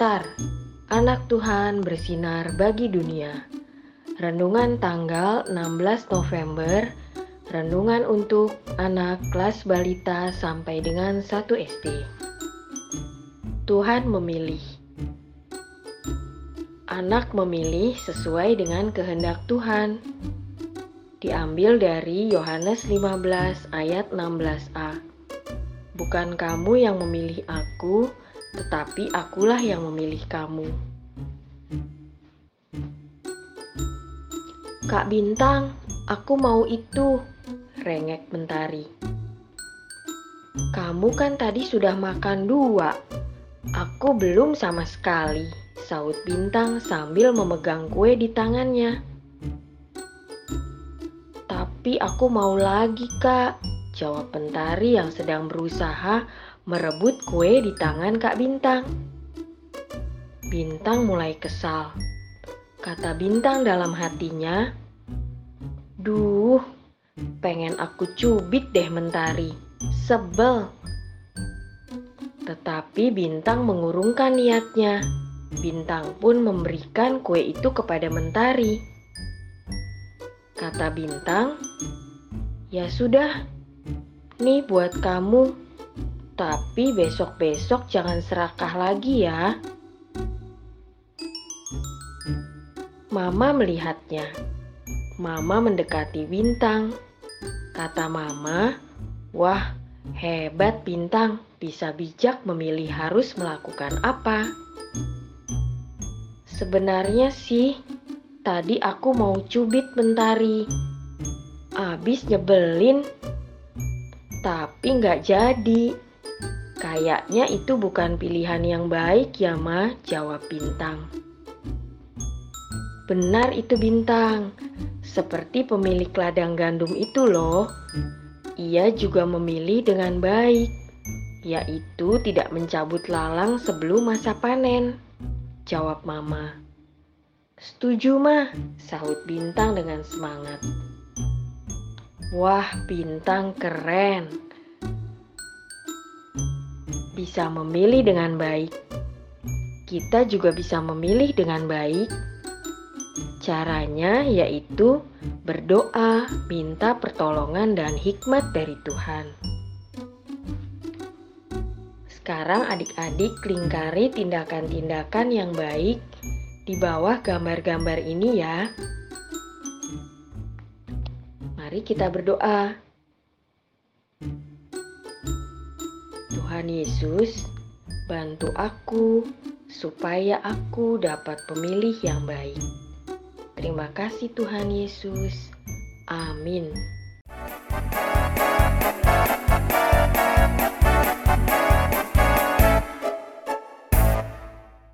Star, anak Tuhan bersinar bagi dunia. Renungan tanggal 16 November, renungan untuk anak kelas balita sampai dengan 1 SD. Tuhan memilih. Anak memilih sesuai dengan kehendak Tuhan. Diambil dari Yohanes 15 ayat 16a. Bukan kamu yang memilih aku, tetapi akulah yang memilih kamu. Kak Bintang, aku mau itu, rengek Mentari. Kamu kan tadi sudah makan dua, aku belum sama sekali, saut Bintang sambil memegang kue di tangannya. Tapi aku mau lagi, Kak, Jawab Pentari yang sedang berusaha merebut kue di tangan Kak Bintang. Bintang mulai kesal. Kata Bintang dalam hatinya, Duh, pengen aku cubit deh Mentari. Sebel. Tetapi Bintang mengurungkan niatnya. Bintang pun memberikan kue itu kepada Mentari. Kata Bintang, "Ya sudah, Nih buat kamu. Tapi besok-besok jangan serakah lagi ya. Mama melihatnya. Mama mendekati Bintang. Kata Mama, "Wah, hebat Bintang, bisa bijak memilih harus melakukan apa." Sebenarnya sih, tadi aku mau cubit mentari. Abis nyebelin, tapi nggak jadi. Kayaknya itu bukan pilihan yang baik ya, Ma, jawab Bintang. Benar itu Bintang, seperti pemilik ladang gandum itu loh. Ia juga memilih dengan baik, yaitu tidak mencabut lalang sebelum masa panen, jawab Mama. Setuju, Ma, sahut Bintang dengan semangat. Wah, bintang keren. Bisa memilih dengan baik. Kita juga bisa memilih dengan baik. Caranya yaitu berdoa, minta pertolongan dan hikmat dari Tuhan. Sekarang adik-adik lingkari tindakan-tindakan yang baik di bawah gambar-gambar ini ya. Mari kita berdoa. Tuhan Yesus, bantu aku supaya aku dapat pemilih yang baik. Terima kasih Tuhan Yesus. Amin.